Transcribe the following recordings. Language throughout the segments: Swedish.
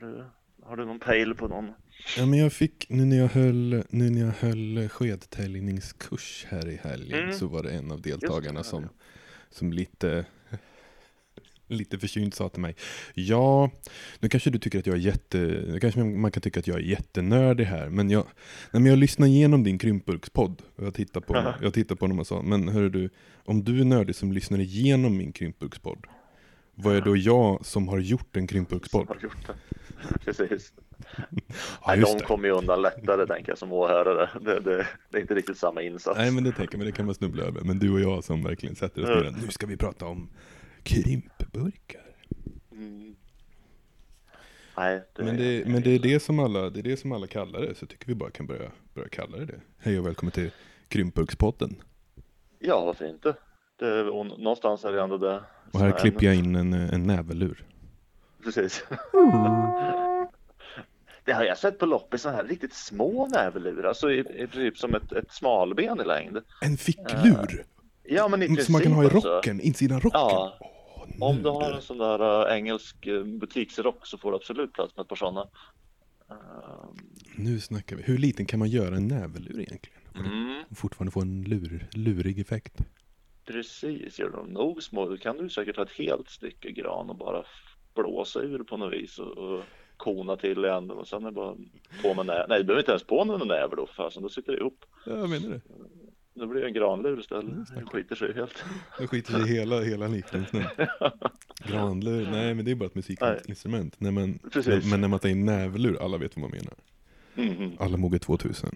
Har du, har du någon pejl på någon? Ja, men jag fick, nu när jag höll, nu när jag höll skedtäljningskurs här i helgen Mm. så var det en av det, deltagarna som, ja. som lite, lite försynt sa till mig, ja, nu kanske du tycker att jag är jätte, nu kanske man kan tycka att jag är jättenördig här, men jag, nej, men jag lyssnar igenom din krympburkspodd och jag tittar på, jag tittar på honom och sa, men hörru du, om du är nördig som lyssnar igenom min krympburkspodd, vad är då jag som har gjort en krympburkspodd? Har gjort det. Precis. Ja, Nej, de det. kommer ju undan lättare tänker jag som åhörare. Det, det, det är inte riktigt samma insats. Nej men det tänker men det kan man snubbla över. Men du och jag som verkligen sätter oss ner, Mm. nu ska vi prata om krympburkar. Mm. Nej, det, Men det, men det är det som alla, det är det som alla kallar det, så tycker vi bara kan börja, börja kalla det det. Hej och välkommen till Krympburkspodden. Ja, varför inte? Det, och någonstans är det ändå det. Och här är klipper jag in en, en näverlur. Precis. Det har jag sett på loppis, sådana här riktigt små näverlurar, alltså i, i princip som ett, ett smalben i längd. En ficklur! Ja, men i princip. som man kan ha i alltså. rocken, insidan rocken. Ja. Åh, Om du har en sån där äh, engelsk butiksrock så får du absolut plats med ett par sådana. Ehm, Nu snackar vi. Hur liten kan man göra en näverlur egentligen? mm, Och fortfarande få en lur, lurig effekt. Precis, gör de nog små, då kan du säkert ha ett helt stycke gran och bara blåsa ur på något vis och, och kona till i änden och sen är det bara på med näve. Nej, du behöver inte ens på någon näve då, fasen, då sitter det ihop. Ja, jag menar det. Det blir en granlur Mm, istället. Det skiter sig helt. Nu skiter i hela, hela liknelsen. Granlur, nej men det är bara ett musikinstrument. När man, Precis. men när man tar in näverlur, alla vet vad man menar. Mhm, Alla Moge 2000.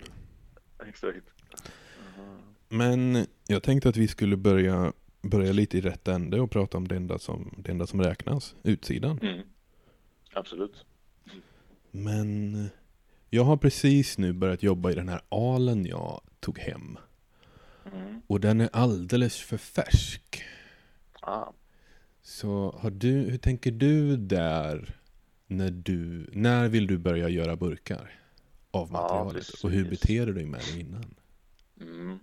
Exakt. Men jag tänkte att vi skulle börja, börja lite i rätt ände och prata om det enda som, det enda som räknas, utsidan. Mm. Absolut. Men jag har precis nu börjat jobba i den här alen jag tog hem. Mm. Och den är alldeles för färsk. Ah. Så har du, hur tänker du där när du, när vill du börja göra burkar av materialet? precis. och hur beter du dig med det innan? Mm.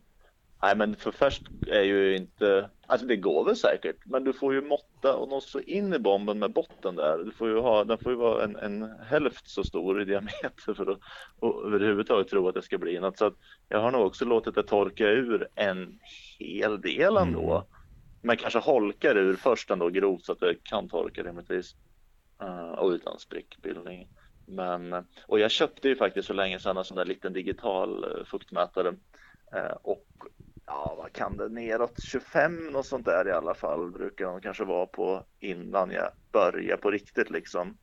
Nej men för färskt är ju inte, alltså det går väl säkert, men du får ju måtta och nå så in i bomben med botten där. Du får ju ha, den får ju vara en, en hälft så stor i diameter för att och överhuvudtaget tro att det ska bli något. Så att jag har nog också låtit det torka ur en hel del ändå. Mm. Men kanske holkar ur först ändå grovt så att det kan torka rimligtvis. Eh, och utan sprickbildning. Men, och jag köpte ju faktiskt för länge sedan en sån där liten digital eh, fuktmätare. Eh, och ja, vad kan det, neråt 25 och sånt där i alla fall brukar de kanske vara på innan jag börjar på riktigt liksom.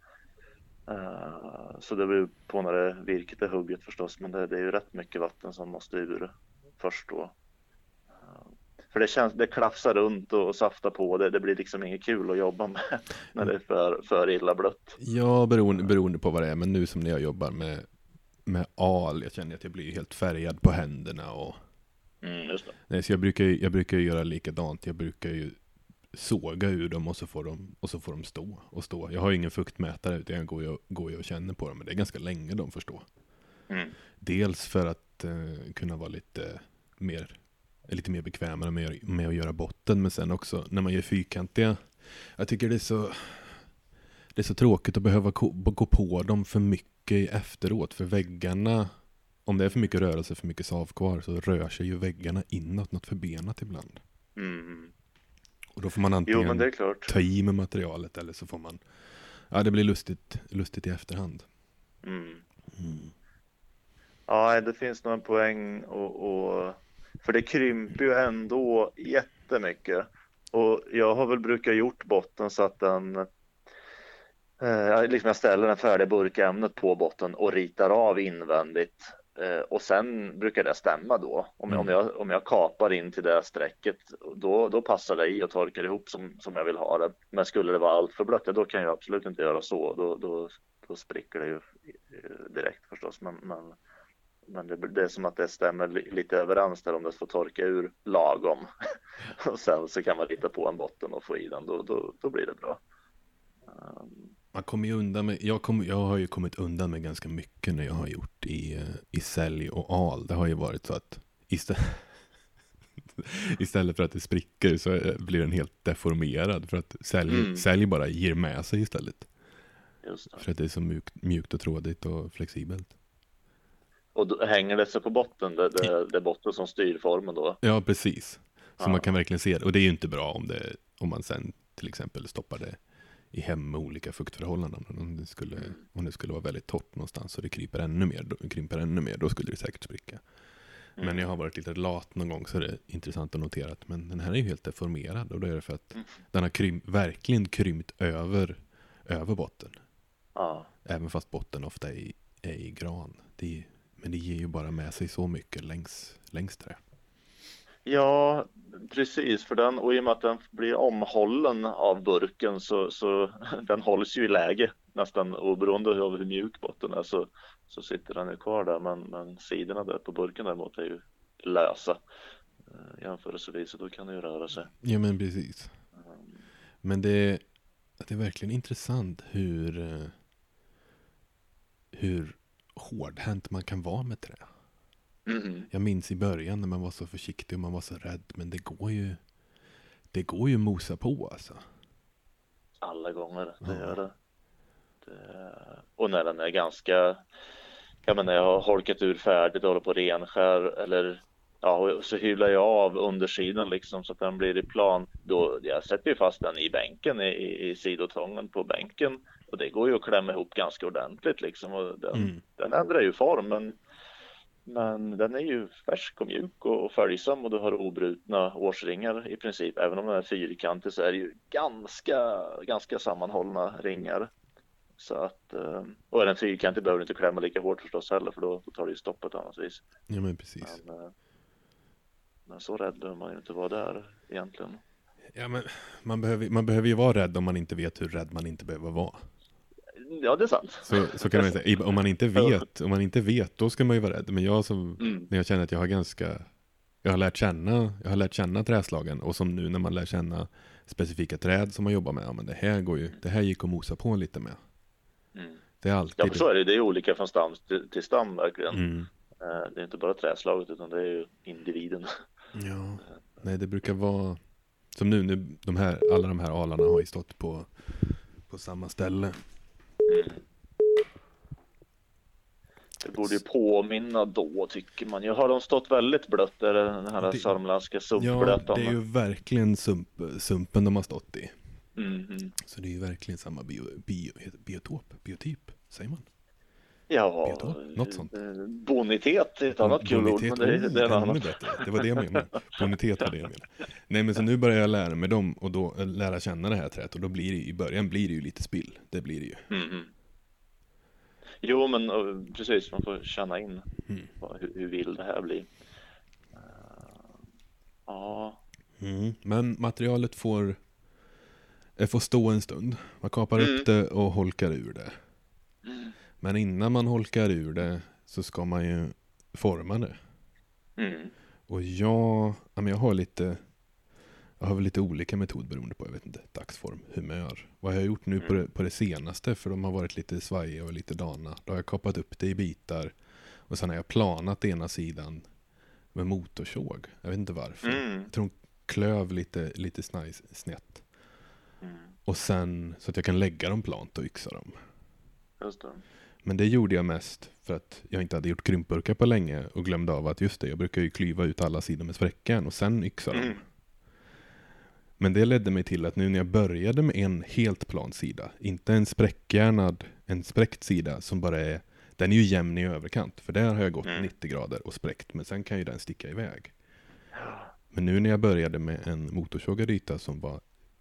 Uh, så det beror på när det virket är hugget förstås, men det, det är ju rätt mycket vatten som måste ur först då. Eh, för det känns, det klafsar runt och, och saftar på, det, det blir liksom inget kul att jobba med när det är för, för illa blött. Ja, beroende, beroende på vad det är. Men nu som när jag jobbar med, med al, jag känner att jag blir helt färgad på händerna. Och, Mm, just det. nej, så jag brukar, ju- jag brukar göra likadant. Jag brukar ju såga ur dem och så får de, och så får de stå och stå. Jag har ju ingen fuktmätare utan jag går ju, och- går ju och känner på dem. Men det är ganska länge de får stå. Mm. Dels för att eh, kunna vara lite mer, lite mer bekvämare med, med att göra botten. Men sen också när man gör fyrkantiga. Jag tycker det är så, det är så tråkigt att behöva ko- gå på dem för mycket efteråt. För väggarna, om det är för mycket rörelse, för mycket sav kvar så rör sig ju väggarna inåt något förbenat ibland. Mm. Och då får man Jo, antingen klart. ta i med materialet eller så får man, ja det blir lustigt, lustigt i efterhand. Mm. Mm. Ja, det finns nog en poäng och, och för det krymper ju ändå jättemycket. Och jag har väl brukat gjort botten så att den eh, liksom jag ställer den färdiga burkämnet på botten och ritar av invändigt. Eh, och sen brukar det stämma då. Om, Mm. om, jag, om jag kapar in till det strecket, då, då passar det i och torkar ihop som, som jag vill ha det. Men skulle det vara allt för blött, då kan jag absolut inte göra så. Då, då, då spricker det ju eh, direkt förstås. Men, men, men det, det är som att det stämmer li- lite överens där om det får torka ur lagom. och sen så kan man lita på en botten och få i den, då, då, då blir det bra. Um, Man kommer ju undan med, jag, kom, jag har ju kommit undan med ganska mycket när jag har gjort i, eh, i sälj och al. Det har ju varit så att istället, istället för att det spricker så eh, blir den helt deformerad. För att sälj, Mm. sälj bara ger med sig istället. För att det är så mjukt, mjukt och trådigt och flexibelt. Och då hänger det sig på botten, det, det, det är botten som styr formen då? Ja, precis. Så Ja. man kan verkligen se det. Och det är ju inte bra om, det, om man sen till exempel stoppar det i hem med olika fuktförhållanden. Om det skulle, om det skulle vara väldigt torrt någonstans och det kryper ännu mer, då, krymper ännu mer, då skulle det säkert spricka. Men Mm. jag har varit lite lat någon gång så är det intressant att notera att men den här är ju helt deformerad och då är det för att Mm. den har krym, verkligen krympt över, över botten. Ja, Även fast botten ofta är i, är i gran. Det, men det ger ju bara med sig så mycket längs, längs trä ja precis, för den, och i och med att den blir omhållen av burken så, så den hålls ju i läge nästan oberoende av hur mjuk botten är så, så sitter den ju kvar där. Men, men sidorna där på burken däremot är ju lösa eh, jämförelsevis och då kan det ju röra sig. Ja men precis. Men det, det är verkligen intressant hur, eh, hur hårdhänt man kan vara med trä. Mhm. Jag minns i början när man var så försiktig och man var så rädd. Men det går ju, det går ju att mosa på alltså. Alla gånger, det Ja. gör det. det. Och när den är ganska, ja men när jag har holkat ur färdigt och håller på renskär eller ja, så hyvlar jag av undersidan liksom så att den blir i plan. Då, jag sätter ju fast den i bänken, i, i, i sidotången på bänken och det går ju att klämma ihop ganska ordentligt liksom och den, Mm. den ändrar ju form men den är ju färsk och mjuk och och följsam och du har obrutna årsringar i princip. Även om den är fyrkantig så är det ju ganska, ganska sammanhållna ringar. Så att, eh, och är den fyrkantig behöver du inte klämma lika hårt förstås heller för då, då tar det ju stopp på ett annat vis. Ja men precis. Men, eh, men så rädd behöver man ju inte vara där egentligen. Ja, men man, behöver, man behöver ju vara rädd om man inte vet hur rädd man inte behöver vara. Ja, det är sant. Så, så kan man säga. Om man inte vet, om man inte vet, då ska man ju vara rädd. Men jag som, Mm. när jag känner att jag har ganska, jag har lärt känna, jag har lärt känna träslagen och som nu när man lär känna specifika träd som man jobbar med. Ja, men det här går ju, det här gick att mosa på lite med. Mm. Det är Ja, alltid. för så är det. Det är olika från stam till, till stam verkligen. Mm. Eh, Det är inte bara träslaget utan det är ju individen. Ja, nej det brukar vara som nu, nu de här, alla de här alarna har ju stått på, på samma ställe. Det borde ju påminna då tycker man. Jag har de stått väldigt blött, är det den här Det- sörmländska Ja, sumpblötan? det är ju verkligen sump, sumpen de har stått i. Mm, mm. Så det är ju verkligen samma bio, bio, biotop, biotyp, säger man? Ja, något sånt. eh, bonitet är ett annat kul ord, men det, är- det är ännu bättre. Det var det jag menade. Bonitet var det jag menade. Nej men så nu börjar jag lära mig dem och då äh, lära känna det här träet och då blir det ju, i början blir det ju lite spill. Det blir det ju. Mm, mm. Jo, men eh, precis, man får känna in Mm. hur, hur vill det här bli. Eh, Ja, Mm. Men materialet får, får stå en stund. Man kapar Mm. upp det och holkar ur det. Mm. Men innan man holkar ur det så ska man ju forma det. mm. Och jag, ja, men jag har lite jag har väl lite olika metod beroende på, jag vet inte, dagsform, humör. Vad jag har gjort nu på det, på det senaste, för de har varit lite svajiga och lite dana. Då har jag kapat upp det i bitar och sen har jag planat ena sidan med motorsåg. Jag vet inte varför. Mm. Jag tror de klöv lite, lite snajs, snett. Mm. Och sen så att jag kan lägga dem plant och yxa dem. Just det. Men det gjorde jag mest för att jag inte hade gjort krympburkar på länge och glömde av att just det, jag brukar ju klyva ut alla sidor med spräckjärn och sen yxa dem. Mm. Men det ledde mig till att nu när jag började med en helt plan sida, inte en spräckjärnad, en spräckt sida som bara är, den är ju jämn i överkant, för där har jag gått Mm. 90 grader och spräckt, men sen kan ju den sticka iväg. Men nu när jag började med en motorsågad yta som var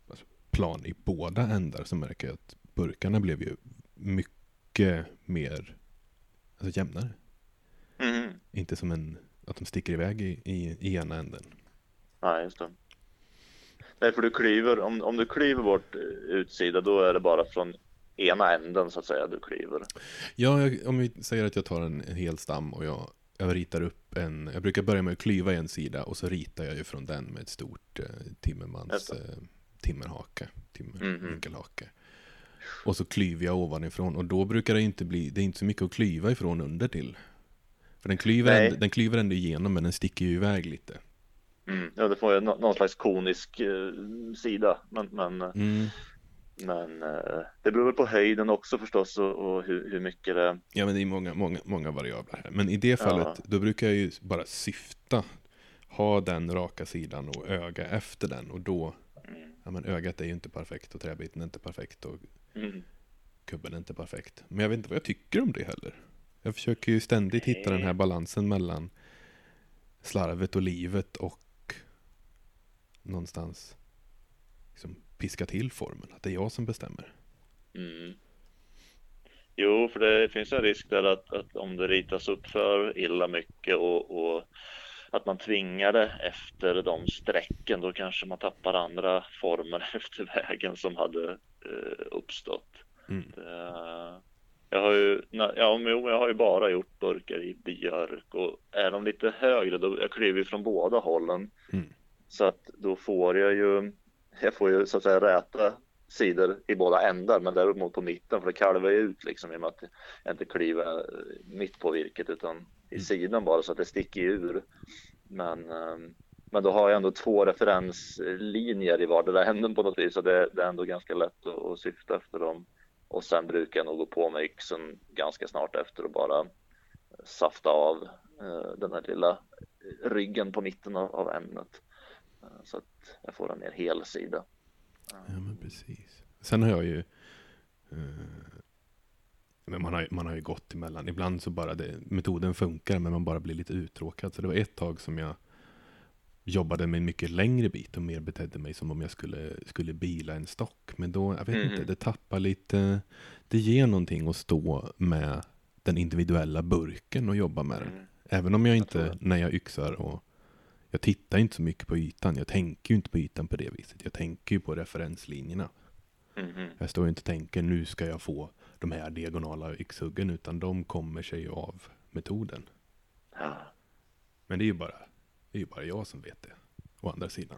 alltså, plan i båda ändar så märker jag att burkarna blev ju mycket mer alltså jämnare. Mm. Inte som en, att de sticker iväg i, i, i ena änden. Nej, just det. Nej, för du klyver, om, om du klyver bort eh, utsida då är det bara från ena änden så att säga du klyver. Ja, jag, om vi säger att jag tar en, en hel stam och jag, jag ritar upp en, jag brukar börja med att klyva en sida och så ritar jag ju från den med ett stort eh, timmermans eh, timmerhake, timmer, Mhm. vinkelhake. Och så klyver jag ovanifrån och då brukar det inte bli, det är inte så mycket att klyva ifrån under till. För den klyver, Nej. ändå, den klyver ändå igenom men den sticker ju iväg lite. Mm. Ja, det får ju nå- någon slags konisk eh, sida, men, men eh, Mm. men eh, det beror väl på höjden också förstås och, och hur, hur, mycket det Ja men det är många, många, många variabler här. Men i det fallet, ja. då brukar jag ju bara syfta. Ha den raka sidan och öga efter den och då mm. Ja men ögat är ju inte perfekt och träbiten är inte perfekt och mm. kubben är inte perfekt. Men jag vet inte vad jag tycker om det heller. Jag försöker ju ständigt hitta den här balansen mellan slarvet och livet och någonstans liksom piska till formen. Att det är jag som bestämmer. Mm. Jo, för det finns en risk där att, att om det ritas upp för illa mycket och, och, att man tvingar det efter de strecken, då kanske man tappar andra former efter vägen som hade uppstått. Mm. Det, jag har ju, ja, men jag har ju bara gjort burkar i björk och är de lite högre då, jag kliver från båda hållen. Mm. Så att då får jag ju, jag får ju så att säga räta sidor i båda ändar men däremot på mitten för det kalvar ju ut liksom i och med att jag inte kliver mitt på virket utan i mm. sidan bara så att det sticker ur. Men, ehm, men då har jag ändå två referenslinjer i vardera änden på något vis så det, det är ändå ganska lätt att, att syfta efter dem. Och sen brukar jag nog gå på med yxen ganska snart efter och bara safta av eh, den här lilla ryggen på mitten av, av ämnet. Eh, så att jag får en mer hel sida. Ja men precis. Sen har jag ju eh, men man har, man har ju gått emellan. Ibland så bara det, metoden funkar men man bara blir lite uttråkad. Så det var ett tag som jag jobbade med en mycket längre bit och mer betedde mig som om jag skulle, skulle bila en stock. Men då, jag vet mm. inte, det tappar lite, det ger någonting att stå med den individuella burken och jobba med den. Mm. Även om jag inte, jag när jag yxar och jag tittar inte så mycket på ytan. Jag tänker ju inte på ytan på det viset. Jag tänker ju på referenslinjerna. Mm. Jag står ju inte och tänker nu ska jag få de här diagonala yxhuggen utan de kommer sig av metoden. Ja. Men det är ju bara det är ju bara jag som vet det, å andra sidan.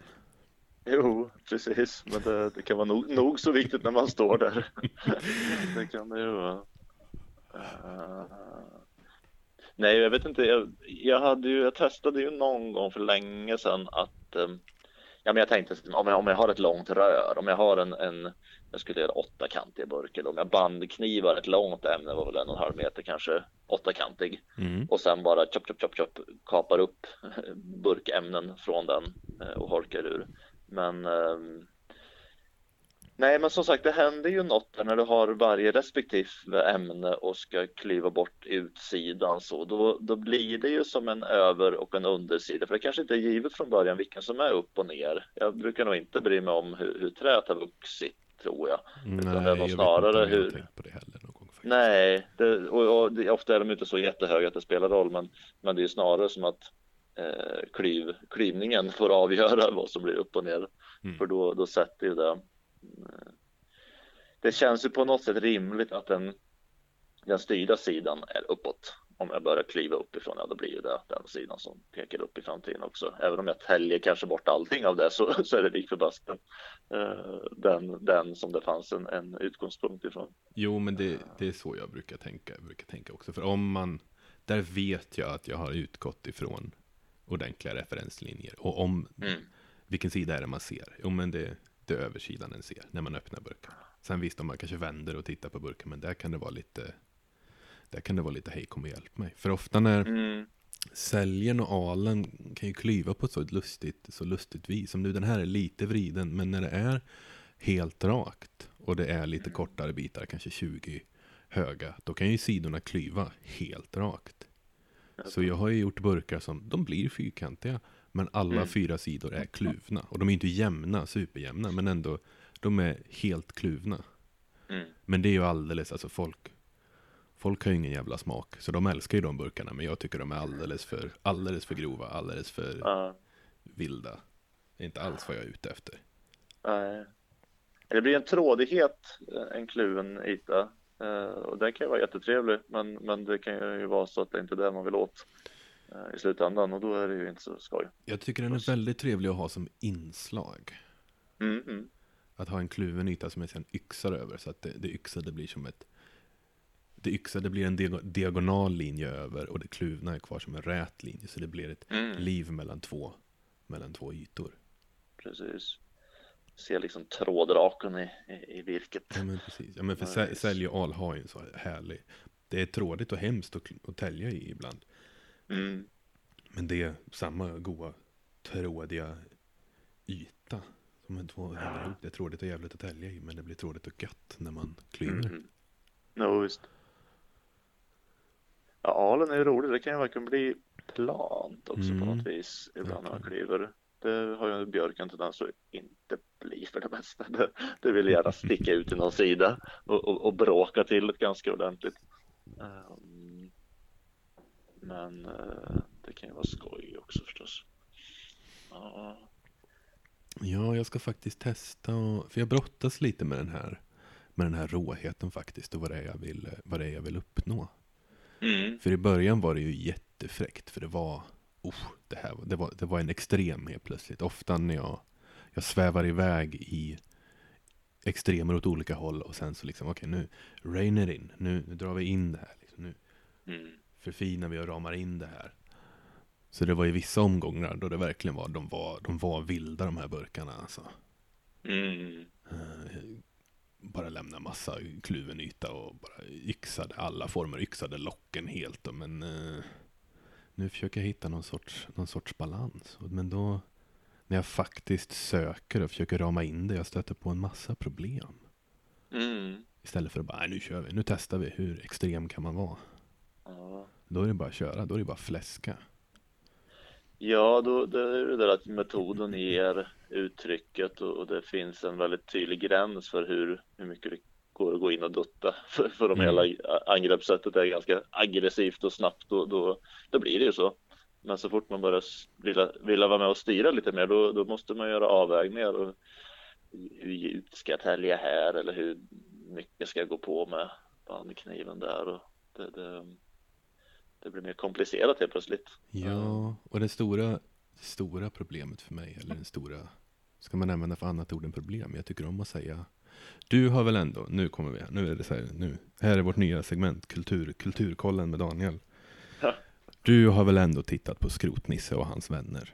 Jo, precis, men det, det kan vara nog, nog, så viktigt när man står där. det kan det ju vara. Uh, nej, jag vet inte. Jag, jag, hade ju, jag testade ju någon gång för länge sedan att um, ja, men jag tänkte om jag, om jag har ett långt rör, om jag har en, en jag skulle göra åttakantiga burkar. Om jag bandknivar ett långt ämne var väl en och en halv meter kanske åttakantig mm. och sen bara chop chop chop chop kapar upp burkämnen från den eh, och holkar ur. Men um, Nej, men som sagt, det händer ju något där när du har varje respektive ämne och ska klyva bort utsidan så då, då blir det ju som en över och en undersida för det kanske inte är givet från början vilken som är upp och ner. Jag brukar nog inte bry mig om hur, hur träet har vuxit tror jag. Nej, Utan det nog snarare hur... Jag på det heller någon gång, Nej, det, och, och det, ofta är de inte så jättehöga att det spelar roll, men, men det är snarare som att eh, klyv, klyvningen får avgöra vad som blir upp och ner. Mm. För då, då sätter ju det. Eh, det känns ju på något sätt rimligt att den, den styrda sidan är uppåt om jag börjar kliva uppifrån, ja då blir ju det den sidan som pekar upp i framtiden också. Även om jag täljer kanske bort allting av det så, så är det lik förbaskat uh, den, den som det fanns en, en utgångspunkt ifrån. Jo, men det, det är så jag brukar tänka, jag brukar tänka också. För om man, där vet jag att jag har utgått ifrån ordentliga referenslinjer. Och om, mm. vilken sida är det man ser? Jo, men det, det är översidan den ser när man öppnar burken. Sen visst om man kanske vänder och tittar på burken, men där kan det vara lite där kan det vara lite hej kom och hjälp mig. För ofta när mm. säljen och alen kan ju klyva på ett så lustigt, så lustigt vis. Som nu den här är lite vriden, men när det är helt rakt och det är lite mm. kortare bitar, kanske 20 höga, då kan ju sidorna klyva helt rakt. Så jag har ju gjort burkar som, de blir fyrkantiga, men alla mm. fyra sidor är kluvna. Och de är inte jämna, superjämna, men ändå, de är helt kluvna. Mm. Men det är ju alldeles, alltså folk Folk har ju ingen jävla smak, så de älskar ju de burkarna, men jag tycker de är alldeles för, alldeles för grova, alldeles för uh. vilda. Det är inte alls vad jag är ute efter. Nej. Det blir en trådighet, eh, en kluven yta. Uh, och den kan ju vara jättetrevlig, men, men det kan ju vara så att det inte är det man vill åt uh, i slutändan och då är det ju inte så skoj. Jag tycker den är väldigt trevlig att ha som inslag. Mm, mm. Att ha en kluven yta som är sen yxar över så att det, det yxade blir som ett det yxade blir en diagonal linje över och det kluvna är kvar som en rät linje. Så det blir ett mm. liv mellan två, mellan två ytor. Precis. ser liksom trådraken i, i, i virket. Ja men precis. Ja men för sä, sälj och al har ju en så härlig. Det är trådigt och hemskt att, att tälja i ibland. Mm. Men det är samma goa trådiga yta. Som en två ihop. Det är trådigt och jävligt att tälja i. Men det blir trådigt och gött när man klyver. Mm. Ja, visst. Ja, alen är ju rolig. Det kan ju verkligen bli plant också Mm. på något vis ibland när man klyver. Det har ju björken tendens att inte bli för det mesta. Det, det vill gärna sticka ut i någon sida och, och, och bråka till det ganska ordentligt. Ehm, men eh, det kan ju vara skoj också förstås. Ja, Ja, jag ska faktiskt testa. Och, för jag brottas lite med den här. Med den här råheten faktiskt. Och vad det är jag vill, vad det är jag vill uppnå. Mm. För i början var det ju jättefräckt. För det var, oh, det, här, det, var, det var en extrem helt plötsligt. Ofta när jag, jag svävar iväg i extremer åt olika håll. Och sen så liksom, okej nu rainer in. Nu, nu drar vi in det här. Liksom, nu Mm. förfinar vi och ramar in det här. Så det var ju vissa omgångar då det verkligen var, de var, de var vilda de här burkarna alltså. Mm. Bara lämna massa kluven yta och bara yxade alla former, yxade locken helt. Då. Men eh, nu försöker jag hitta någon sorts, någon sorts balans. Men då, när jag faktiskt söker och försöker rama in det, jag stöter på en massa problem. Mm. Istället för att bara, "Nej, nu kör vi, nu testar vi, hur extrem kan man vara? Ja. Då är det bara att köra, då är det bara att fläska. Ja, då, det är det där att metoden ger uttrycket och, och det finns en väldigt tydlig gräns för hur, hur mycket det går att gå in och dutta. För, för om Mm. hela angreppssättet är ganska aggressivt och snabbt då, då, då blir det ju så. Men så fort man börjar vilja, vilja vara med och styra lite mer då, då måste man göra avvägningar. Och hur djupt ska jag tälja här eller hur mycket ska jag gå på med bandkniven där? Och det, det, det blir mer komplicerat helt plötsligt. Ja, och det stora, stora problemet för mig, eller den stora, ska man använda för annat ord än problem? Jag tycker om att säga, du har väl ändå, nu kommer vi, nu är det så här, nu, här är vårt nya segment, kultur, kulturkollen med Daniel. Du har väl ändå tittat på Skrotnisse och hans vänner?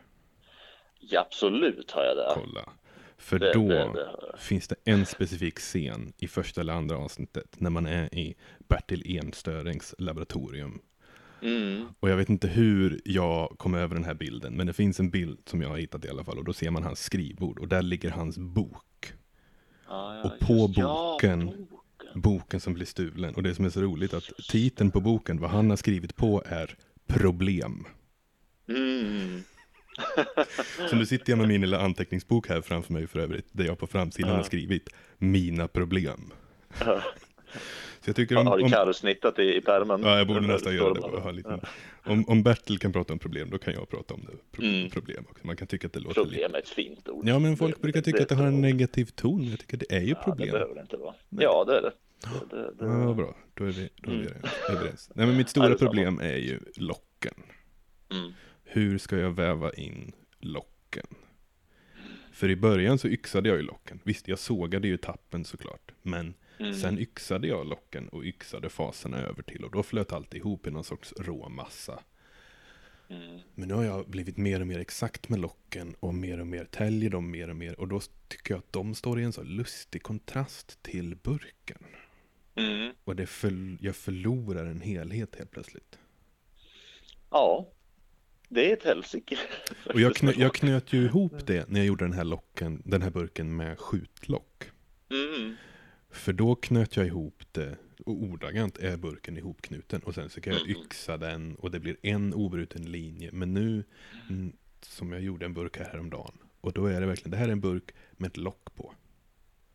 Ja, absolut har jag det. Kolla. För Det- då det- det finns det en specifik scen i första eller andra avsnittet när man är i Bertil Enstörings laboratorium Mm. Och jag vet inte hur jag kom över den här bilden, men det finns en bild som jag har hittat i alla fall och då ser man hans skrivbord och där ligger hans bok. Ja, ja, Och på just- ja, boken- boken. Boken som blir stulen och det som är så roligt att titeln på boken, vad han har skrivit på är problem. Mm. Så nu sitter jag med min lilla anteckningsbok här framför mig för övrigt, där jag på framsidan har skrivit mina problem. Så jag tycker om, har du om, karusnittat i, i pärmen? ja, jag borde nästan göra det det. liten, Ja. om, om Bertil kan prata om problem, då kan jag prata om det. Pro, Mm. problem också. Man kan tycka att det låter lite Problem är ett fint ord. Ja, men folk brukar tycka att det har en negativ ton. Jag tycker det är ju Ja, det problem. behöver det inte vara. Ja, det är det. det, det, det. Ja, bra. Då är vi, då är vi Mm. överens. Nej, men mitt stora det är problem är ju locken. Mm. Hur ska jag väva in locken? För i början så yxade jag ju locken. Visst, jag sågade ju tappen såklart. Men Mm. sen yxade jag locken och yxade faserna över till. Och då flöt allt ihop i någon sorts rå massa. Mm. Men nu har jag blivit mer och mer exakt med locken och mer och mer täljer dem mer och mer. Och då tycker jag att de står i en så lustig kontrast till burken. Mm. Och det för, jag förlorar en helhet helt plötsligt. Ja, det är ett helsike. Och jag, knö, jag knöt ju ihop det när jag gjorde den här locken, den här burken med skjutlock. Mm. För då knöt jag ihop det och ordagrant är burken ihopknuten och sen så kan jag yxa den och det blir en obruten linje. Men nu, mm, som jag gjorde en burk här häromdagen, och då är det verkligen, det här är en burk med ett lock på.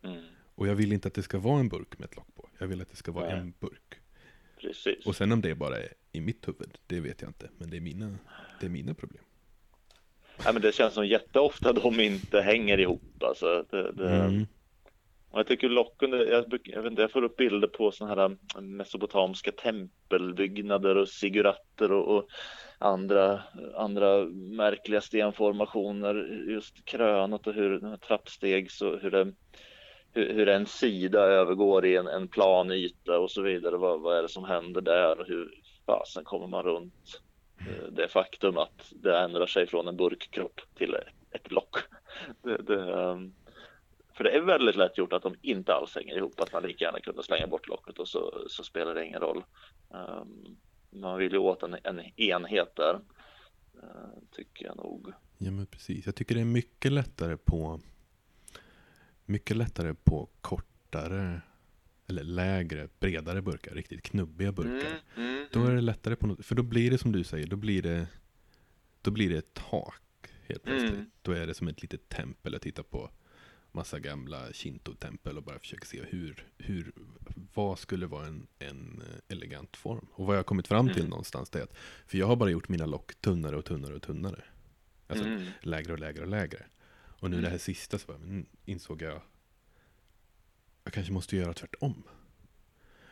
Mm. Och jag vill inte att det ska vara en burk med ett lock på. Jag vill att det ska vara Nej. en burk. Precis. Och sen om det bara är i mitt huvud, det vet jag inte. Men det är mina, det är mina problem. Ja, men det känns som jätteofta de inte hänger ihop. Alltså, det, det, Mm. Och jag tycker lockande, jag, jag, vet inte, jag får upp bilder på sådana här mm, mesopotamiska tempelbyggnader och siguratter och, och andra, andra märkliga stenformationer. Just krönat och hur trappsteg, trappstegs och hur, det, hur, hur en sida övergår i en, en plan yta och så vidare. Vad, vad är det som händer där och hur fasen kommer man runt eh, det faktum att det ändrar sig från en burkkropp till ett lock. Det, det, um, för det är väldigt lätt gjort att de inte alls hänger ihop, att man lika gärna kunde slänga bort locket och så, så spelar det ingen roll. Um, man vill ju åt en, en enhet där, uh, tycker jag nog. Ja men precis, jag tycker det är mycket lättare på mycket lättare på kortare eller lägre, bredare burkar, riktigt knubbiga burkar. Mm, mm, då är det lättare på något, för då blir det som du säger, då blir det då blir det ett tak helt plötsligt. Mm. Då är det som ett litet tempel att titta på massa gamla Shinto-tempel och bara försöka se hur, hur, vad skulle vara en, en elegant form. Och vad jag har kommit fram till mm. någonstans det är att, för jag har bara gjort mina lock tunnare och tunnare och tunnare. Alltså mm. lägre och lägre och lägre. Och nu mm. det här sista så bara, insåg jag, jag kanske måste göra tvärtom.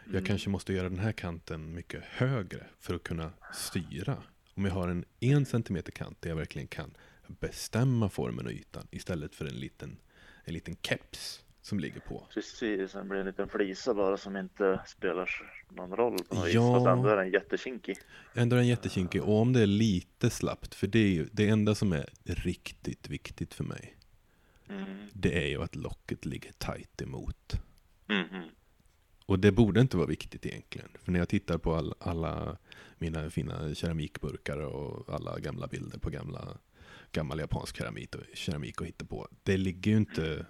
Jag mm. kanske måste göra den här kanten mycket högre för att kunna styra. Om jag har en en centimeter kant där jag verkligen kan bestämma formen och ytan istället för en liten, en liten keps som ligger på. Precis, den blir en liten flisa bara som inte spelar någon roll på något ja, vis. Fast ändå är den jättekinkig. Ändå är den jättekinkig och om det är lite slappt, för det är ju det enda som är riktigt viktigt för mig. Mm. Det är ju att locket ligger tight emot. Mm. Och det borde inte vara viktigt egentligen. För när jag tittar på all, alla mina fina keramikburkar och alla gamla bilder på gamla, gammal japansk keramik och, keramik och hitta på. Det ligger ju inte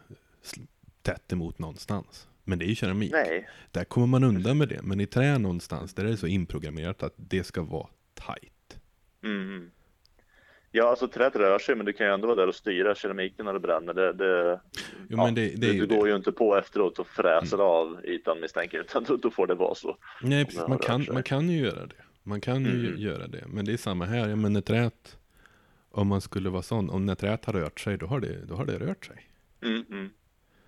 tätt emot någonstans. Men det är ju keramik. Nej. Där kommer man undan med det. Men i trä någonstans, där är det så inprogrammerat att det ska vara tight. Mm. Ja, alltså träet rör sig, men du kan ju ändå vara där och styra keramiken när det bränner. Det, det, jo, ja, det, det du, du går ju inte på efteråt och fräser mm. av ytan misstänker utan då, då, får det vara så. Nej, precis, man, kan, man kan ju göra det. Man kan ju mm. göra det. Men det är samma här. Men när träet, om man skulle vara sån, om när träet har rört sig, då har det, då har det rört sig. Mm, mm.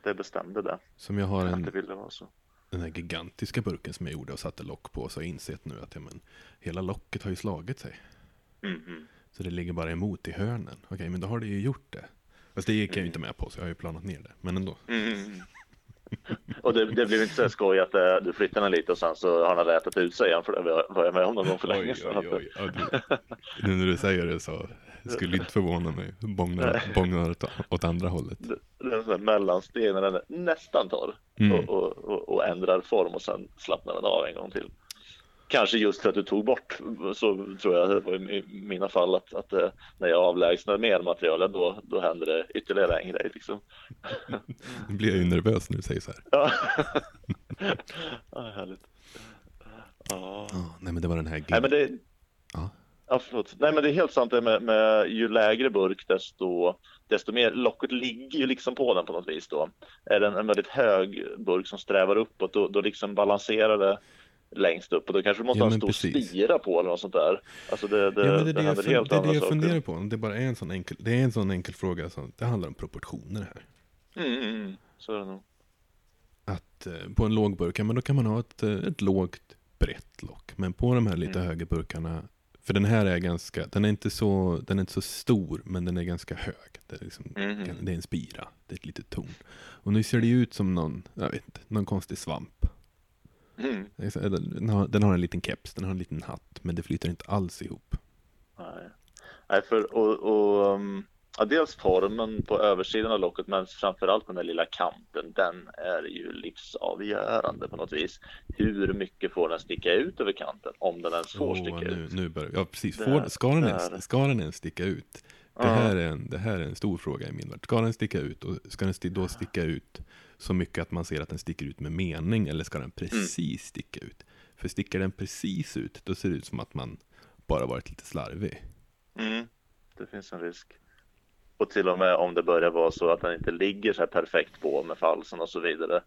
Det bestämde det. Som jag har en, ville vara så. den här gigantiska burken som jag gjorde och satte lock på. Så har jag insett nu att ja, men, hela locket har ju slagit sig. Mm, mm. Så det ligger bara emot i hörnen. Okej, men då har det ju gjort det. Fast det gick jag ju inte med på, så jag har ju planat ner det. Men ändå. Mm. Och det, det blev inte så skoj att äh, du flyttade den lite och sen så har han rätat ut sig igen för det var jag med om någon gång för länge sedan. Oj, oj, oj. Nu när du säger det så skulle inte förvåna mig. Bångnar, bångnar åt andra hållet. Det, det är en sån mellansteg när den är nästan torr mm. och, och, och, och, ändrar form och sen slappnar den av en gång till kanske just för att du tog bort så tror jag det var i mina fall att, att eh, när jag avlägsnar mer material då, då händer det ytterligare en grej liksom. Nu blir jag ju nervös när du säger så här. Ja, ja härligt. Ja. Oh, nej men det var den här Nej men det ja. Ja förlåt. Nej men det är helt sant det med, med ju lägre burk desto desto mer locket ligger ju liksom på den på något vis då. Är den en väldigt hög burk som strävar uppåt då, då liksom balanserar det längst upp och då kanske du måste ja, ha en stor precis. spira på eller något sånt där. Alltså det, det, ja, det, det, det, jag, helt det är det jag funderar på. Det är bara en sån enkel, det är en sån enkel fråga. Som, det handlar om proportioner här. Mm, mm, mm. så är det nog. Att eh, på en låg burk, men då kan man ha ett, eh, ett lågt brett lock. Men på de här lite mm. högre burkarna, för den här är ganska, den är inte så, den är inte så stor, men den är ganska hög. Det är, liksom, mm. det är en spira, det är ett litet torn. Och nu ser det ut som någon, jag vet inte, någon konstig svamp. Mm. Den, har, den har en liten keps, den har en liten hatt, men det flyter inte alls ihop. Nej, Nej för och, och um, ja, dels formen på översidan av locket, men framförallt den där lilla kanten, den är ju livsavgörande på något vis. Hur mycket får den sticka ut över kanten, om den ens får oh, sticka nu, ut? Nu börjar, ja, precis. Får, ska, den ens, ska den ens sticka ut? Det här, är en, det här är en stor fråga i min värld. Ska den sticka ut och ska den då sticka ut så mycket att man ser att den sticker ut med mening eller ska den precis mm. sticka ut? För sticker den precis ut, då ser det ut som att man bara varit lite slarvig. Mm. Det finns en risk. Och till och med om det börjar vara så att den inte ligger så här perfekt på med falsen och så vidare.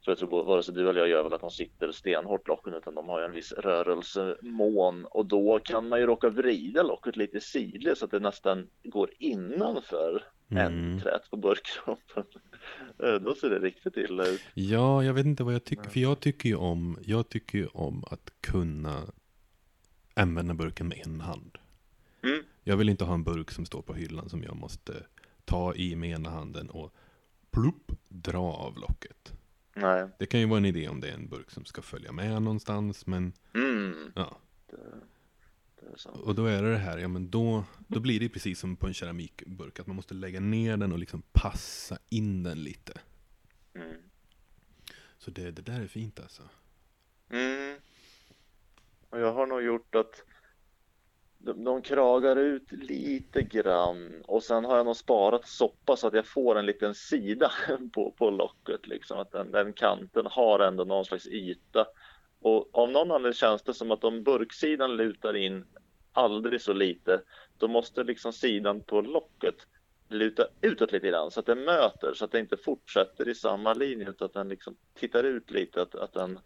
Så jag tror vare sig du eller jag gör väl att de sitter stenhårt locken utan de har ju en viss rörelsemån och då kan man ju råka vrida locket lite sidled så att det nästan går innanför mm. ändträt på burkkroppen. Eh, då ser det riktigt illa ut. Ja, jag vet inte vad jag tycker. För jag tycker ju om, jag tycker om att kunna använda burken med en hand. Mm. Jag vill inte ha en burk som står på hyllan som jag måste ta i med ena handen och plupp, dra av locket. Nej. Det kan ju vara en idé om det är en burk som ska följa med någonstans, men mm. ja. Det, det. Och då är det det här, ja men då, då blir det precis som på en keramikburk, att man måste lägga ner den och liksom passa in den lite. Mm. Så det, det där är fint alltså. Mm. Och jag har nog gjort att de, de kragar ut lite grann och sen har jag nog sparat soppa så att jag får en liten sida på, på locket liksom. Att den, den kanten har ändå någon slags yta. Och av någon anledning känns det som att om burksidan lutar in aldrig så lite då måste liksom sidan på locket luta utåt lite grann så att den möter så att det inte fortsätter i samma linje utan att den liksom tittar ut lite att, att den,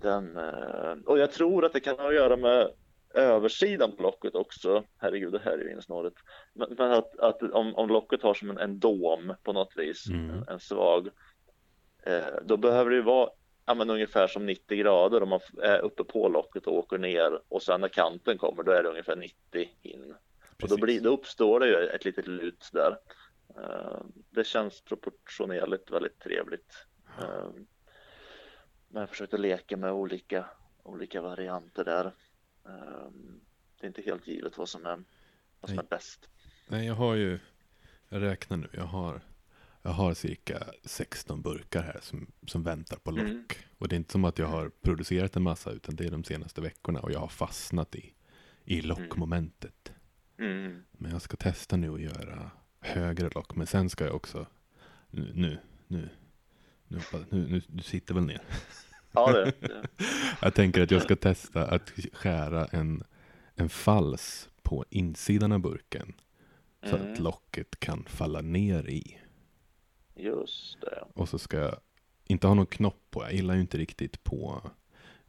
den eh, och jag tror att det kan ha att göra med översidan på locket också. Herregud, det här är ju insnåret. Men, men att, att om, om locket har som en, en dom på något vis, Mm. en, en svag, eh, då behöver det ju vara ja, men ungefär som 90 grader om man är uppe på locket och åker ner och sen när kanten kommer då är det ungefär 90 in. Och då, Precis. blir, då uppstår det ju ett litet lut där. Eh, det känns proportionerligt väldigt trevligt. Eh, men jag försökte leka med olika, olika varianter där. Eh, det är inte helt givet vad som är, vad som är bäst. Nej, jag har ju, jag räknar nu, jag har, jag har cirka 16 burkar här som, som väntar på lock. Mm. Och det är inte som att jag har producerat en massa, utan det är de senaste veckorna och jag har fastnat i, i lockmomentet. Mm. Men jag ska testa nu att göra högre lock, men sen ska jag också, nu, nu, nu, nu, nu, nu du sitter väl ner. Ja, det, det. Jag tänker att jag ska testa att skära en, en fals på insidan av burken. Så Mm. att locket kan falla ner i. Just det. Och så ska jag inte ha någon knopp på. Jag gillar ju inte riktigt på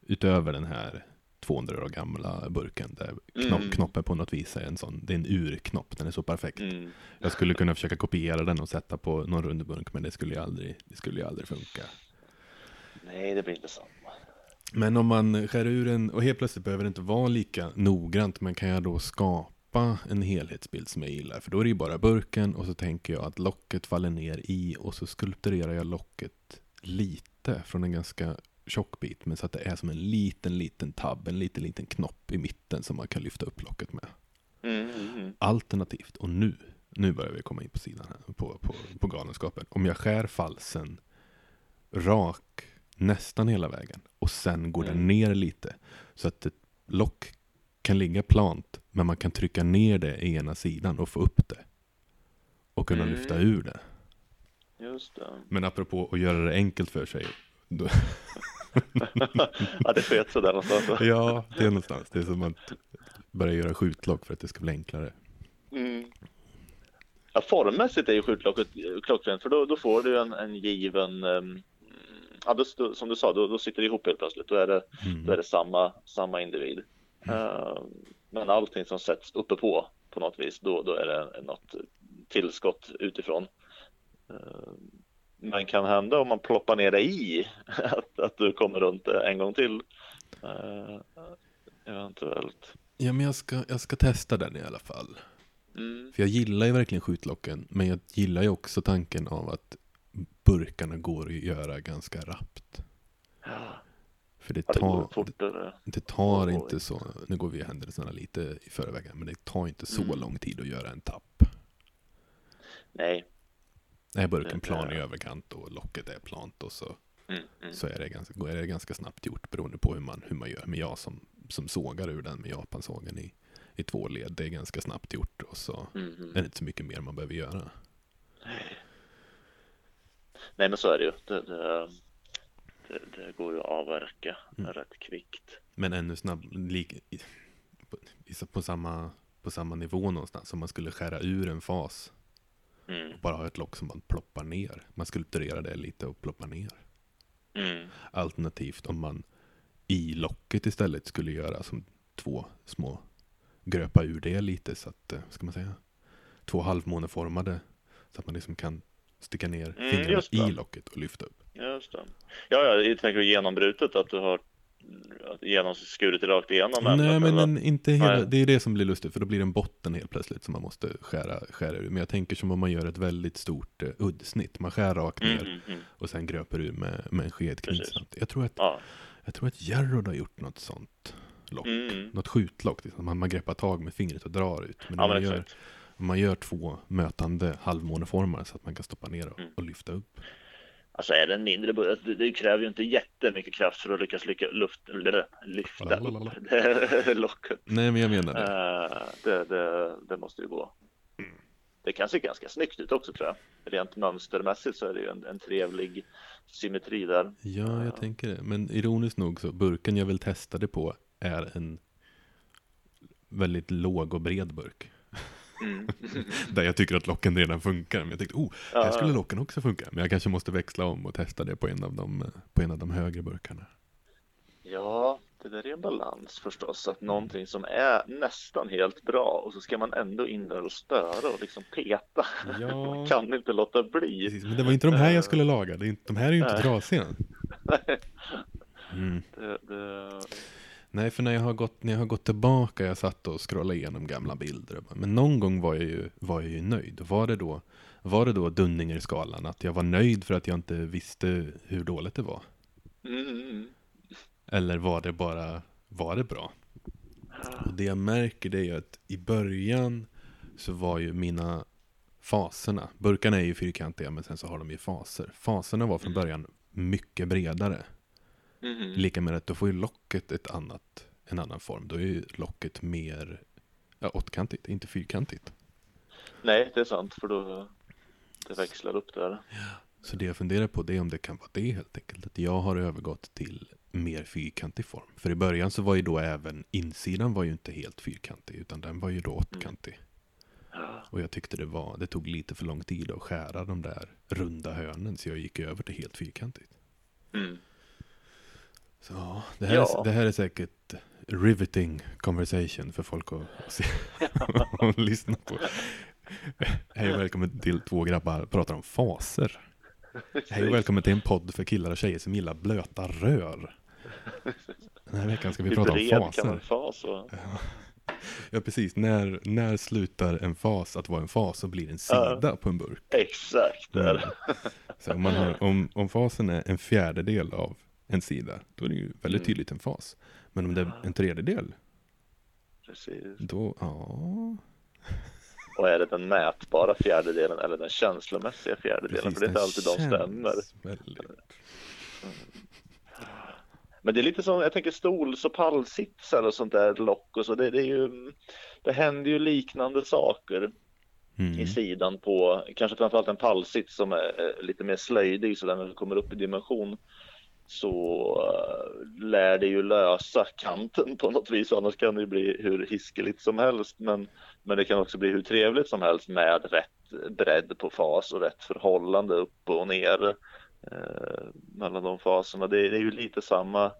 utöver den här 200 år gamla burken där knopp, Mm. knoppen på något vis är en sån, det är en urknopp, den är så perfekt. Mm. Jag skulle kunna försöka kopiera den och sätta på någon rund burk men det skulle ju aldrig, det skulle ju aldrig funka. Nej, det blir inte samma. Men om man skär ur en, och helt plötsligt behöver det inte vara lika noggrant, men kan jag då skapa en helhetsbild som jag gillar? För då är det ju bara burken och så tänker jag att locket faller ner i och så skulpturerar jag locket lite från en ganska tjock bit, men så att det är som en liten, liten tabb, en liten, liten knopp i mitten som man kan lyfta upp locket med. Mm, mm, mm. Alternativt, och nu, nu börjar vi komma in på sidan här, på, på, på galenskapen. Om jag skär falsen rak nästan hela vägen och sen går den Mm. ner lite så att ett lock kan ligga plant men man kan trycka ner det i ena sidan och få upp det och kunna Mm. lyfta ur det. Just det. Men apropå att göra det enkelt för sig. Då, ja, det sket sig där någonstans. ja, det är någonstans. Det är som att börja göra skjutlock för att det ska bli enklare. Mm. Ja, formmässigt är ju skjutlocket klockrent för då, då får du en, en given, um, ja, då, som du sa, då, då sitter det ihop helt plötsligt. Då är det, Mm. då är det samma, samma individ. Eh, men allting som sätts uppe på på något vis, då, då är det något tillskott utifrån. Eh, men kan hända om man ploppar ner det i att, att du kommer runt en gång till. Eh, eventuellt. Ja, men jag ska, jag ska testa den i alla fall. Mm. För jag gillar ju verkligen skjutlocken, men jag gillar ju också tanken av att burkarna går att göra ganska rappt. Ja, För det det tar, fortare. det tar Oj. inte så, nu går vi händelserna lite i förväg men det tar inte så Mm. lång tid att göra en tapp. Nej. Är burken Det- plan i det- överkant och locket är plant och så, Mm, mm. så är, det ganska, är det ganska snabbt gjort beroende på hur man, hur man gör. Men jag som, som sågar ur den med japansågen i, i två led, det är ganska snabbt gjort och så Mm, mm. är det inte så mycket mer man behöver göra. Nej men så är det ju. Det, det, det, det går ju att avverka Mm. rätt kvickt. Men ännu snabb, lik, i, på, på, samma, på samma nivå någonstans. Om man skulle skära ur en fas Mm. och bara ha ett lock som man ploppar ner. Man skulpturerar det lite och ploppar ner. Mm. Alternativt om man i locket istället skulle göra som två små gröpa ur det lite så att, eh, ska man säga, två halvmåneformade så att man liksom kan sticka ner Mm, fingrarna i locket och lyfta upp. Just det. Ja, ja, jag tänker genombrutet att du har genomskurit det rakt igenom. Nej ämnet, men eller? inte hela, Nej. det är det som blir lustigt för då blir det en botten helt plötsligt som man måste skära, skära ur. Men jag tänker som om man gör ett väldigt stort uh, uddsnitt. Man skär rakt ner Mm, mm, mm. och sen gröper ur med, med en skedkniv. Precis. snabbt. Jag tror att, Ja. jag tror att Gerrod har gjort något sånt lock. Mm. Något skjutlock, liksom. man, man greppar tag med fingret och drar ut. Men Ja, om men man, gör, exakt. Man gör två mötande halvmåneformar så att man kan stoppa ner och, Mm. och lyfta upp. Alltså är det en mindre det, det kräver ju inte jättemycket kraft för att lyckas lycka, luft, lyfta Lalalala. upp locket. Nej, men jag menar det. Eh, det, det, det måste ju gå. Mm. Det kan se ganska snyggt ut också tror jag. Rent mönstermässigt så är det ju en, en trevlig symmetri där. Ja, jag tänker det. Men ironiskt nog så, burken jag vill testa det på är en väldigt låg och bred burk. Mm. Där jag tycker att locken redan funkar. Men jag tänkte, oh, här skulle locken också funka. Men jag kanske måste växla om och testa det på en av de, på en av de högre burkarna. Ja, det där är en balans förstås. Att någonting som är nästan helt bra och så ska man ändå in där och störa och liksom peta. Ja. Man kan inte låta bli. Precis, men det var inte de här jag skulle laga. De här är ju inte trasiga. Mm. Det, det, Nej, för när jag, har gått, när jag har gått tillbaka, jag satt och scrollade igenom gamla bilder. Men någon gång var jag ju, var jag ju nöjd. Var det då, var det då Dunninger-skalan? Att jag var nöjd för att jag inte visste hur dåligt det var? mm, Eller var det bara, var det bra? Och det jag märker det är ju att i början så var ju mina faserna, burkarna är ju fyrkantiga men sen så har de ju faser. Faserna var från början mycket bredare. Mm. Lika med att då får ju locket ett annat, en annan form. Då är ju locket mer ja, åttkantigt, inte fyrkantigt. Nej, det är sant för då det växlar upp där. Så det jag funderar på det är om det kan vara det helt enkelt. Att jag har övergått till mer fyrkantig form. För i början så var ju då även insidan var ju inte helt fyrkantig utan den var ju då åttkantig. Och jag tyckte det var, det tog lite för lång tid att skära de där runda hörnen så jag gick över till helt fyrkantigt. Mm. Så ja, det här, Ja. är, det här är säkert riveting conversation för folk att se och lyssna på. Hej och välkommen till två grabbar pratar om faser. Hej och välkommen till en podd för killar och tjejer som gillar blöta rör. Den här veckan ska vi prata om faser. fas? Ja precis, när, när slutar en fas att vara en fas och blir en sida på en burk? Exakt. Mm. Så om, man har, om, om fasen är en fjärdedel av en sida, då är det ju väldigt Mm. tydligt en fas. Men om det är en tredjedel, Precis. då, ja. Och är det den mätbara fjärdedelen eller den känslomässiga fjärdedelen? för det är inte alltid de stämmer. Men det är lite som, jag tänker stols och pallsitsar och sånt där lock och så. Det, det är ju, det händer ju liknande saker Mm. i sidan på, kanske framförallt en pallsits som är lite mer slöjdig så den kommer upp i dimension så eh, lär det ju lösa kanten på något vis annars kan det ju bli hur hiskeligt som helst men, men det kan också bli hur trevligt som helst med rätt bredd på fas och rätt förhållande upp och ner eh, mellan de faserna. Det, det är ju lite samma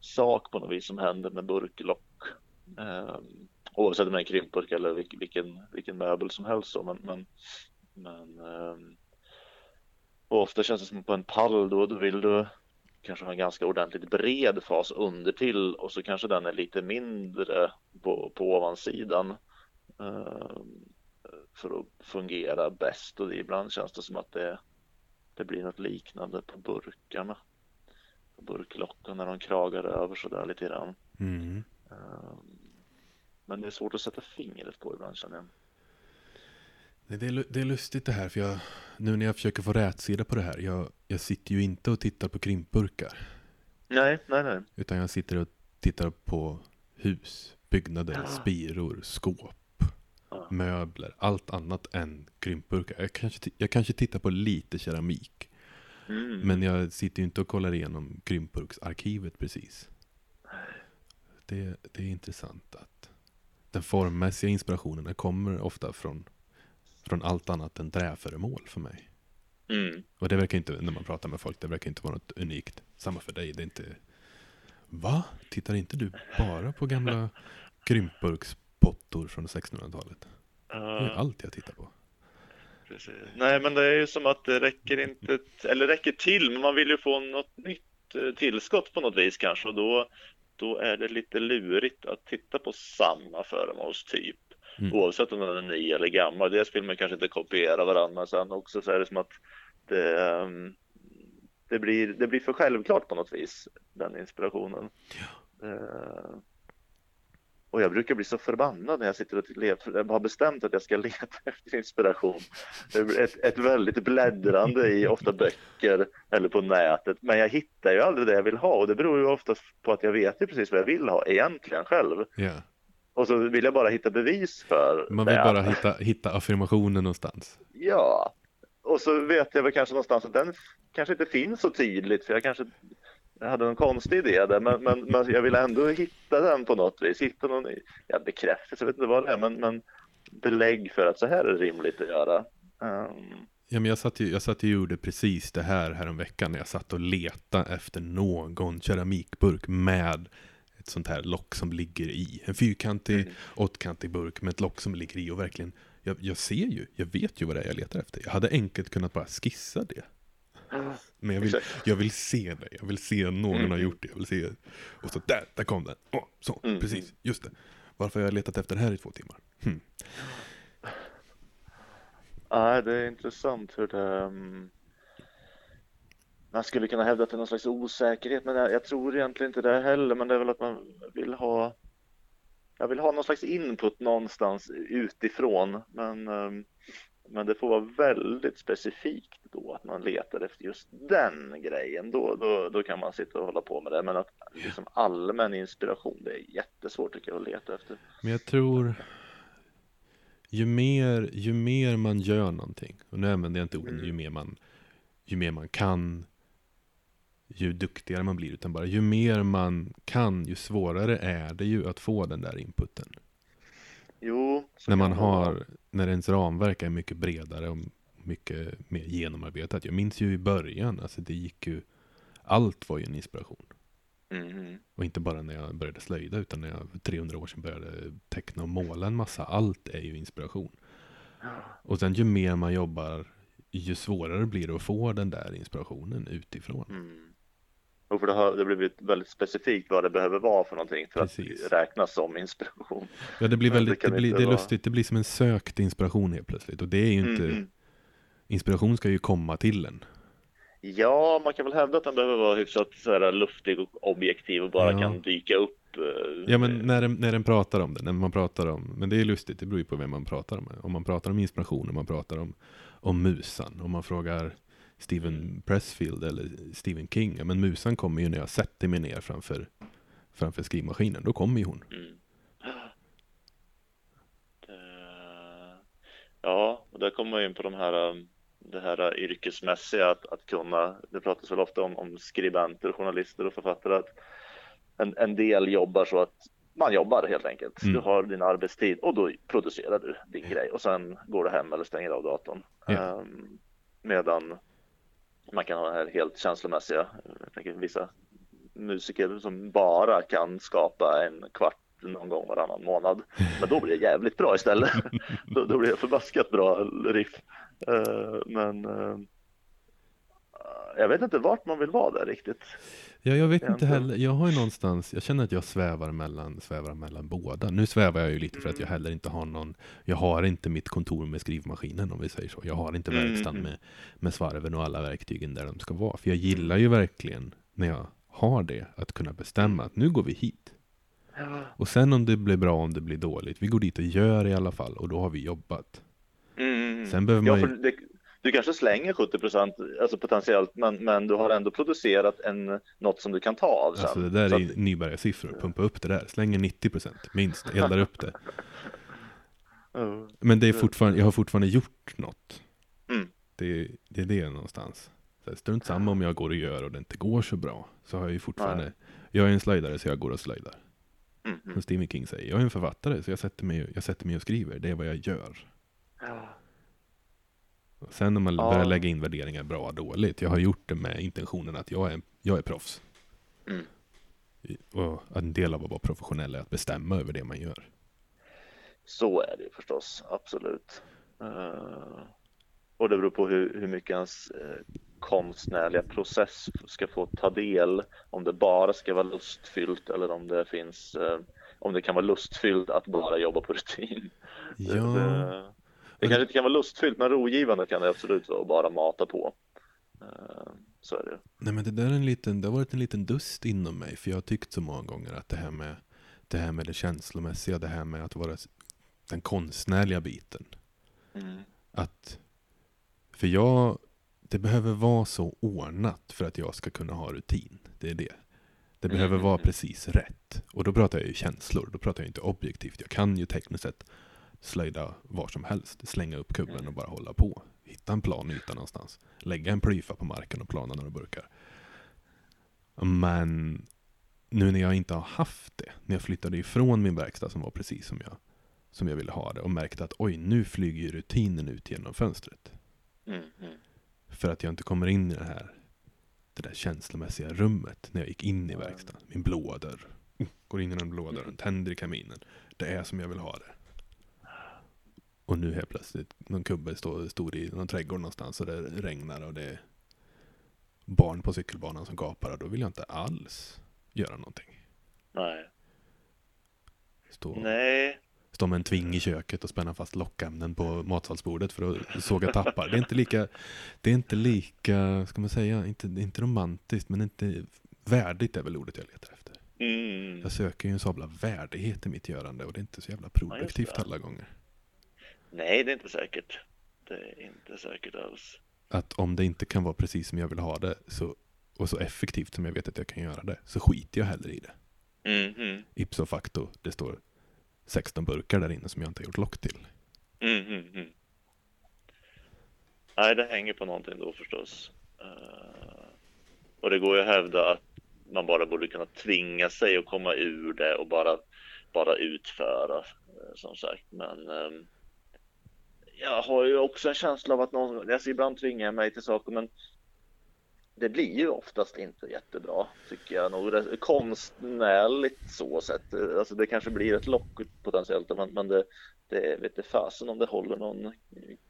sak på något vis som händer med burklock. Eh, oavsett om det är en krympburk eller vilken, vilken, vilken möbel som helst. Så, men, men, men ehm, och ofta känns det som på en pall då, då vill du kanske ha en ganska ordentligt bred fas under till och så kanske den är lite mindre på, på ovansidan ehm, för att fungera bäst och ibland känns det som att det, det blir något liknande på burkarna. På burklocken när de kragar över sådär lite grann. Mm. Ehm, Men det är svårt att sätta fingret på ibland känner jag. Det, är, det är lustigt det här, för jag, nu när jag försöker få rätsida på det här, jag, jag sitter ju inte och tittar på krympburkar, Nej, nej, nej. utan jag sitter och tittar på hus, byggnader, Ja. spiror, skåp, Ja. möbler, allt annat än krympburkar. Jag kanske, jag kanske tittar på lite keramik, Mm. men jag sitter ju inte och kollar igenom krympburksarkivet precis. Det, det är intressant att den formmässiga inspirationen kommer ofta från, från allt annat än träföremål för mig. Mm. Och det verkar inte, när man pratar med folk, det verkar inte vara något unikt. Samma för dig, det är inte... Va? Tittar inte du bara på gamla krympburkspottor från 1600-talet? Det är allt jag tittar på. precis. Nej, men det är ju som att det räcker inte, eller räcker till, men man vill ju få något nytt eh, tillskott på något vis kanske och då, då är det lite lurigt att titta på samma föremålstyp. Mm. Oavsett om den är ny eller gammal. Dels vill man kanske inte kopiera varandra, men sen också så är det som att det, ehm, det, blir, det blir för självklart på något vis, den inspirationen. Eh, Och jag brukar bli så förbannad när jag sitter och jag har bestämt att jag ska leta efter inspiration. Ett, ett väldigt bläddrande i ofta böcker eller på nätet. Men jag hittar ju aldrig det jag vill ha och det beror ju oftast på att jag vet ju precis vad jag vill ha egentligen själv. Yeah. Och så vill jag bara hitta bevis för Man vill det. bara hitta, hitta affirmationen någonstans. Ja, och så vet jag väl kanske någonstans att den kanske inte finns så tydligt för jag kanske jag hade en konstig idé där men, men, men jag vill ändå hitta den på något vis. Hitta någon ja, bekräftelse, jag vet inte vad det är men, men belägg för att så här är det rimligt att göra. Um... Ja, men jag satt ju, jag satt och gjorde precis det här häromveckan när jag satt och letade efter någon keramikburk med ett sånt här lock som ligger i. En fyrkantig, mm. åttkantig burk med ett lock som ligger i och verkligen, jag, jag ser ju, jag vet ju vad det är jag letar efter. Jag hade enkelt kunnat bara skissa det. Men jag vill, jag vill se det, jag vill se någon mm. har gjort det, jag vill se, och så där, där kom den, oh, så, mm. precis, just det. Varför har jag letat efter det här i två timmar? Hmm. Ja, det är intressant hur det, um man skulle kunna hävda att det är någon slags osäkerhet, men jag, jag, tror egentligen inte det heller. Men det är väl att man vill ha. Jag vill ha någon slags input någonstans utifrån, men um, men det får vara väldigt specifikt då att man letar efter just den grejen. Då, då, då kan man sitta och hålla på med det. Men att liksom allmän inspiration, det är jättesvårt tycker jag att leta efter. Men jag tror ju mer, ju mer man gör någonting, och nu använder jag inte orden mm. ju mer man, ju mer man kan, ju duktigare man blir, utan bara ju mer man kan, ju svårare är det ju att få den där inputen. Jo. När man har, när ens ramverk är mycket bredare och mycket mer genomarbetat. Jag minns ju i början, alltså det gick ju, allt var ju en inspiration. Mm. Och inte bara när jag började slöjda, utan när jag för 300 år sedan började teckna och måla en massa. Allt är ju inspiration. Och sen ju mer man jobbar, ju svårare blir det att få den där inspirationen utifrån. Mm. Och för det har det blivit väldigt specifikt vad det behöver vara för någonting för Precis. att räknas som inspiration. Ja, det blir väldigt, det, det, blir, det är lustigt, det blir som en sökt inspiration helt plötsligt. Och det är ju inte, mm. inspiration ska ju komma till en. Ja, man kan väl hävda att den behöver vara hyfsat så luftig och objektiv och bara ja. kan dyka upp. Eh, ja, men när den, när den pratar om det, när man pratar om, men det är lustigt, det beror ju på vem man pratar om. Om man pratar om inspiration, om man pratar om, om musan, om man frågar Steven Pressfield eller Stephen King. Ja, men musan kommer ju när jag sätter mig ner framför, framför skrivmaskinen. Då kommer ju hon. Mm. Ja, och där kommer man in på de här, um, det här yrkesmässiga att, att kunna, det pratas väl ofta om, om skribenter, journalister och författare att en, en del jobbar så att man jobbar helt enkelt. Mm. Du har din arbetstid och då producerar du din grej och sen går du hem eller stänger av datorn. Yeah. Um, medan man kan ha det här helt känslomässiga. Jag tänker vissa musiker som bara kan skapa en kvart någon gång varannan månad. Men då blir det jävligt bra istället. då, då blir det förbaskat bra riff. Uh, men uh, jag vet inte vart man vill vara där riktigt. Ja, jag vet inte heller. Jag har ju någonstans, jag känner att jag svävar mellan, svävar mellan båda. Nu svävar jag ju lite för att jag heller inte har någon, jag har inte mitt kontor med skrivmaskinen om vi säger så. Jag har inte mm, verkstaden mm. med, med svarven och alla verktygen där de ska vara. För jag gillar ju verkligen när jag har det, att kunna bestämma att nu går vi hit. Och sen om det blir bra, om det blir dåligt. Vi går dit och gör i alla fall och då har vi jobbat. Mm. Sen behöver man ju... du kanske slänger 70 procent, alltså potentiellt, men, men du har ändå producerat en, något som du kan ta av sen. Alltså det där är att... nybörjarsiffror, pumpa upp det där, slänger 90 procent, minst, eldar upp det. Men det är fortfarande, jag har fortfarande gjort något. Mm. Det, det är det någonstans. Så strunt samma om jag går och gör och det inte går så bra. Så har jag ju fortfarande, Nej. jag är en slöjdare så jag går och slöjdar. Mm, mm. Som Stephen King säger, jag är en författare så jag sätter mig, jag sätter mig och skriver, det är vad jag gör. Ja. Sen när man ja. börjar lägga in värderingar bra och dåligt. Jag har gjort det med intentionen att jag är, jag är proffs. Mm. Och en del av att vara professionell är att bestämma över det man gör. Så är det förstås, absolut. Uh, och det beror på hur, hur mycket ens uh, konstnärliga process ska få ta del. Om det bara ska vara lustfyllt eller om det finns uh, om det kan vara lustfyllt att bara jobba på rutin. Ja. Det, det kanske inte kan vara lustfyllt men rogivande kan det absolut vara att bara mata på. Eh, så är det. Nej men det där är en liten, det har varit en liten dust inom mig för jag har tyckt så många gånger att det här med det här med det känslomässiga, det här med att vara den konstnärliga biten. Mm. Att, för jag, det behöver vara så ordnat för att jag ska kunna ha rutin. Det är det. Det behöver mm, vara precis rätt. Och då pratar jag ju känslor, då pratar jag inte objektivt. Jag kan ju tekniskt sett slöjda var som helst, slänga upp kubben Mm. och bara hålla på. Hitta en plan yta någonstans. Lägga en plyfa på marken och plana några burkar. Men nu när jag inte har haft det, när jag flyttade ifrån min verkstad som var precis som jag, som jag ville ha det och märkte att oj, nu flyger rutinen ut genom fönstret. Mm. Mm. För att jag inte kommer in i det här det där känslomässiga rummet när jag gick in i verkstaden. Min blåa dörr. Mm, Går in i den blåa dörren, tänder i kaminen. Det är som jag vill ha det. Och nu helt plötsligt, någon kubbe står, står i någon trädgård någonstans och det regnar och det är barn på cykelbanan som gapar och då vill jag inte alls göra någonting. Nej. Stå, Nej. stå med en tving i köket och spänna fast lockämnen på matsalsbordet för att såga tappar. Det är inte lika, det är inte lika, ska man säga, inte, inte romantiskt men inte värdigt är väl ordet jag letar efter. Mm. Jag söker ju en sabla värdighet i mitt görande och det är inte så jävla produktivt det. alla gånger. Nej, det är inte säkert. Det är inte säkert alls. Att om det inte kan vara precis som jag vill ha det så, och så effektivt som jag vet att jag kan göra det så skiter jag hellre i det. Mm. Mm. Ipso facto, det står 16 burkar där inne som jag inte har gjort lock till. Mm. Mm. Nej, det hänger på någonting då förstås. Eh, och det går ju att hävda att man bara borde kunna tvinga sig att komma ur det och bara, bara utföra eh, som sagt. Men ehm, jag har ju också en känsla av att någon, alltså ibland tvingar jag mig till saker men det blir ju oftast inte jättebra tycker jag nog. Konstnärligt så sett. Alltså det kanske blir ett lock potentiellt men, men det, det vet inte fasen om det håller någon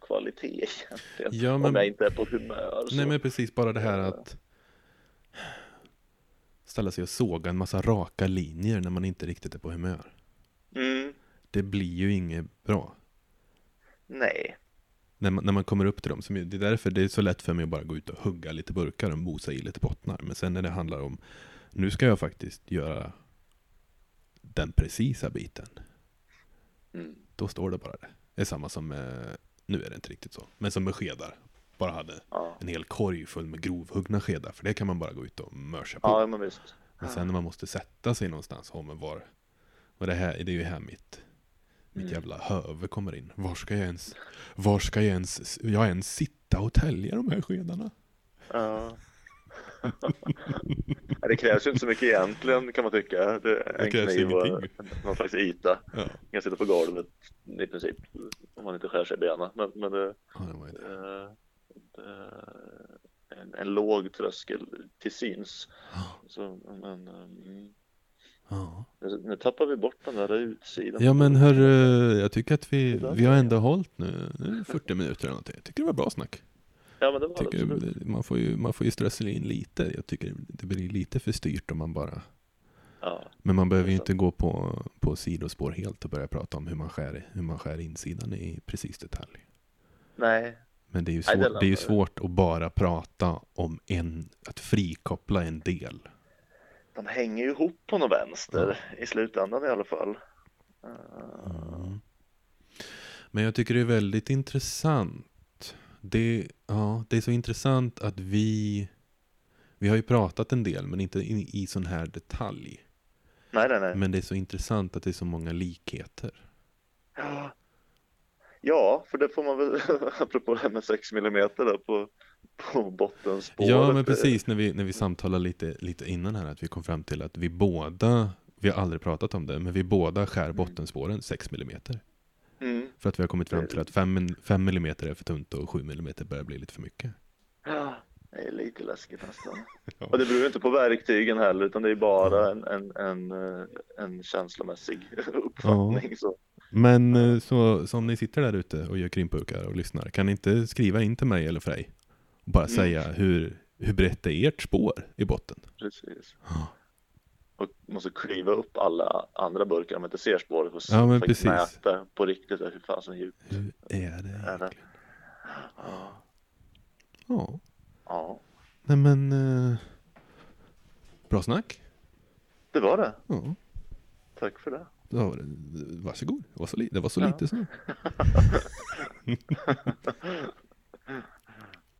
kvalitet egentligen. Ja, men- Om jag inte är på humör. Så. Nej men precis bara det här att ställa sig och såga en massa raka linjer när man inte riktigt är på humör. mm, Det blir ju inget bra. Nej. När man, när man kommer upp till dem. Som, det är därför det är så lätt för mig att bara gå ut och hugga lite burkar och mosa i lite bottnar. Men sen när det handlar om, nu ska jag faktiskt göra den precisa biten. Mm. Då står det bara det. Det är samma som, med, nu är det inte riktigt så, men som med skedar. Bara hade Ja. en hel korg full med grovhuggna skedar. För det kan man bara gå ut och mörsa på. ja, men visst. Men sen när man måste sätta sig någonstans, ja men var, och det här, det är ju här mitt, mitt Mm. jävla höve kommer in. Var ska jag ens, var ska jag ens, jag ens sitta och tälja de här skedarna? Ja. Ja, det krävs ju inte så mycket egentligen kan man tycka. Det Det en krävs kniv och någon slags yta. Ja, Man kan sitta på golvet i princip om man inte skär sig i benen. Men, men det, ja det det. eh, det, en, en låg tröskel till syns. Så, men, mm, Ja. nu tappar vi bort den där utsidan. ja men hörru, jag tycker att vi, Det vi har ändå hållit nu, nu 40 minuter eller någonting. Jag tycker det var bra snack. Ja men det var det tycker, absolut. man, får ju, man får ju stressa in lite. Jag tycker det blir lite för styrt om man bara Ja, Men man behöver ju Det inte gå på, på sidospår helt och börja prata om hur man skär, hur man skär insidan i precis detalj. nej. Men det är ju Nej, det svårt, det är ju svårt att bara prata om en, att frikoppla en del. De hänger ju ihop på något vänster i slutändan i alla fall. Mm. Men jag tycker det är väldigt intressant. Det, ja, det är så intressant att vi, vi har ju pratat en del men inte i, i sån här detalj. Nej, nej, nej. Men det är så intressant att det är så många likheter. Ja. Ja, för det får man väl, apropå det här med 6 mm då på, på bottenspåret. Ja, men precis när vi, när vi samtalade lite, lite innan här, att vi kom fram till att vi båda, vi har aldrig pratat om det, men vi båda skär bottenspåren 6 mm. Mm. För att vi har kommit fram till att 5, 5 mm är för tunt och 7 mm börjar bli lite för mycket. Ja, det är lite läskigt nästan. Ja. Och det beror inte på verktygen heller, utan det är bara en, en, en, eh, en känslomässig uppfattning. Så. Men eh, så, så om ni sitter där ute och gör krimpurkar och lyssnar, kan ni inte skriva in till mig eller Frej? Och bara Mm. säga hur, hur brett är ert spår i botten? Precis. Ja. Och måste kliva upp alla andra burkar om man inte ser spåret och Ja, men precis. mäta på riktigt hur fasen djupt. Hur är det Är det? Ja. Ja, ja, nej men eh, bra snack. det var det. Ja. Tack för det. Ja, varsågod, det var så, li- det var så Ja. lite så.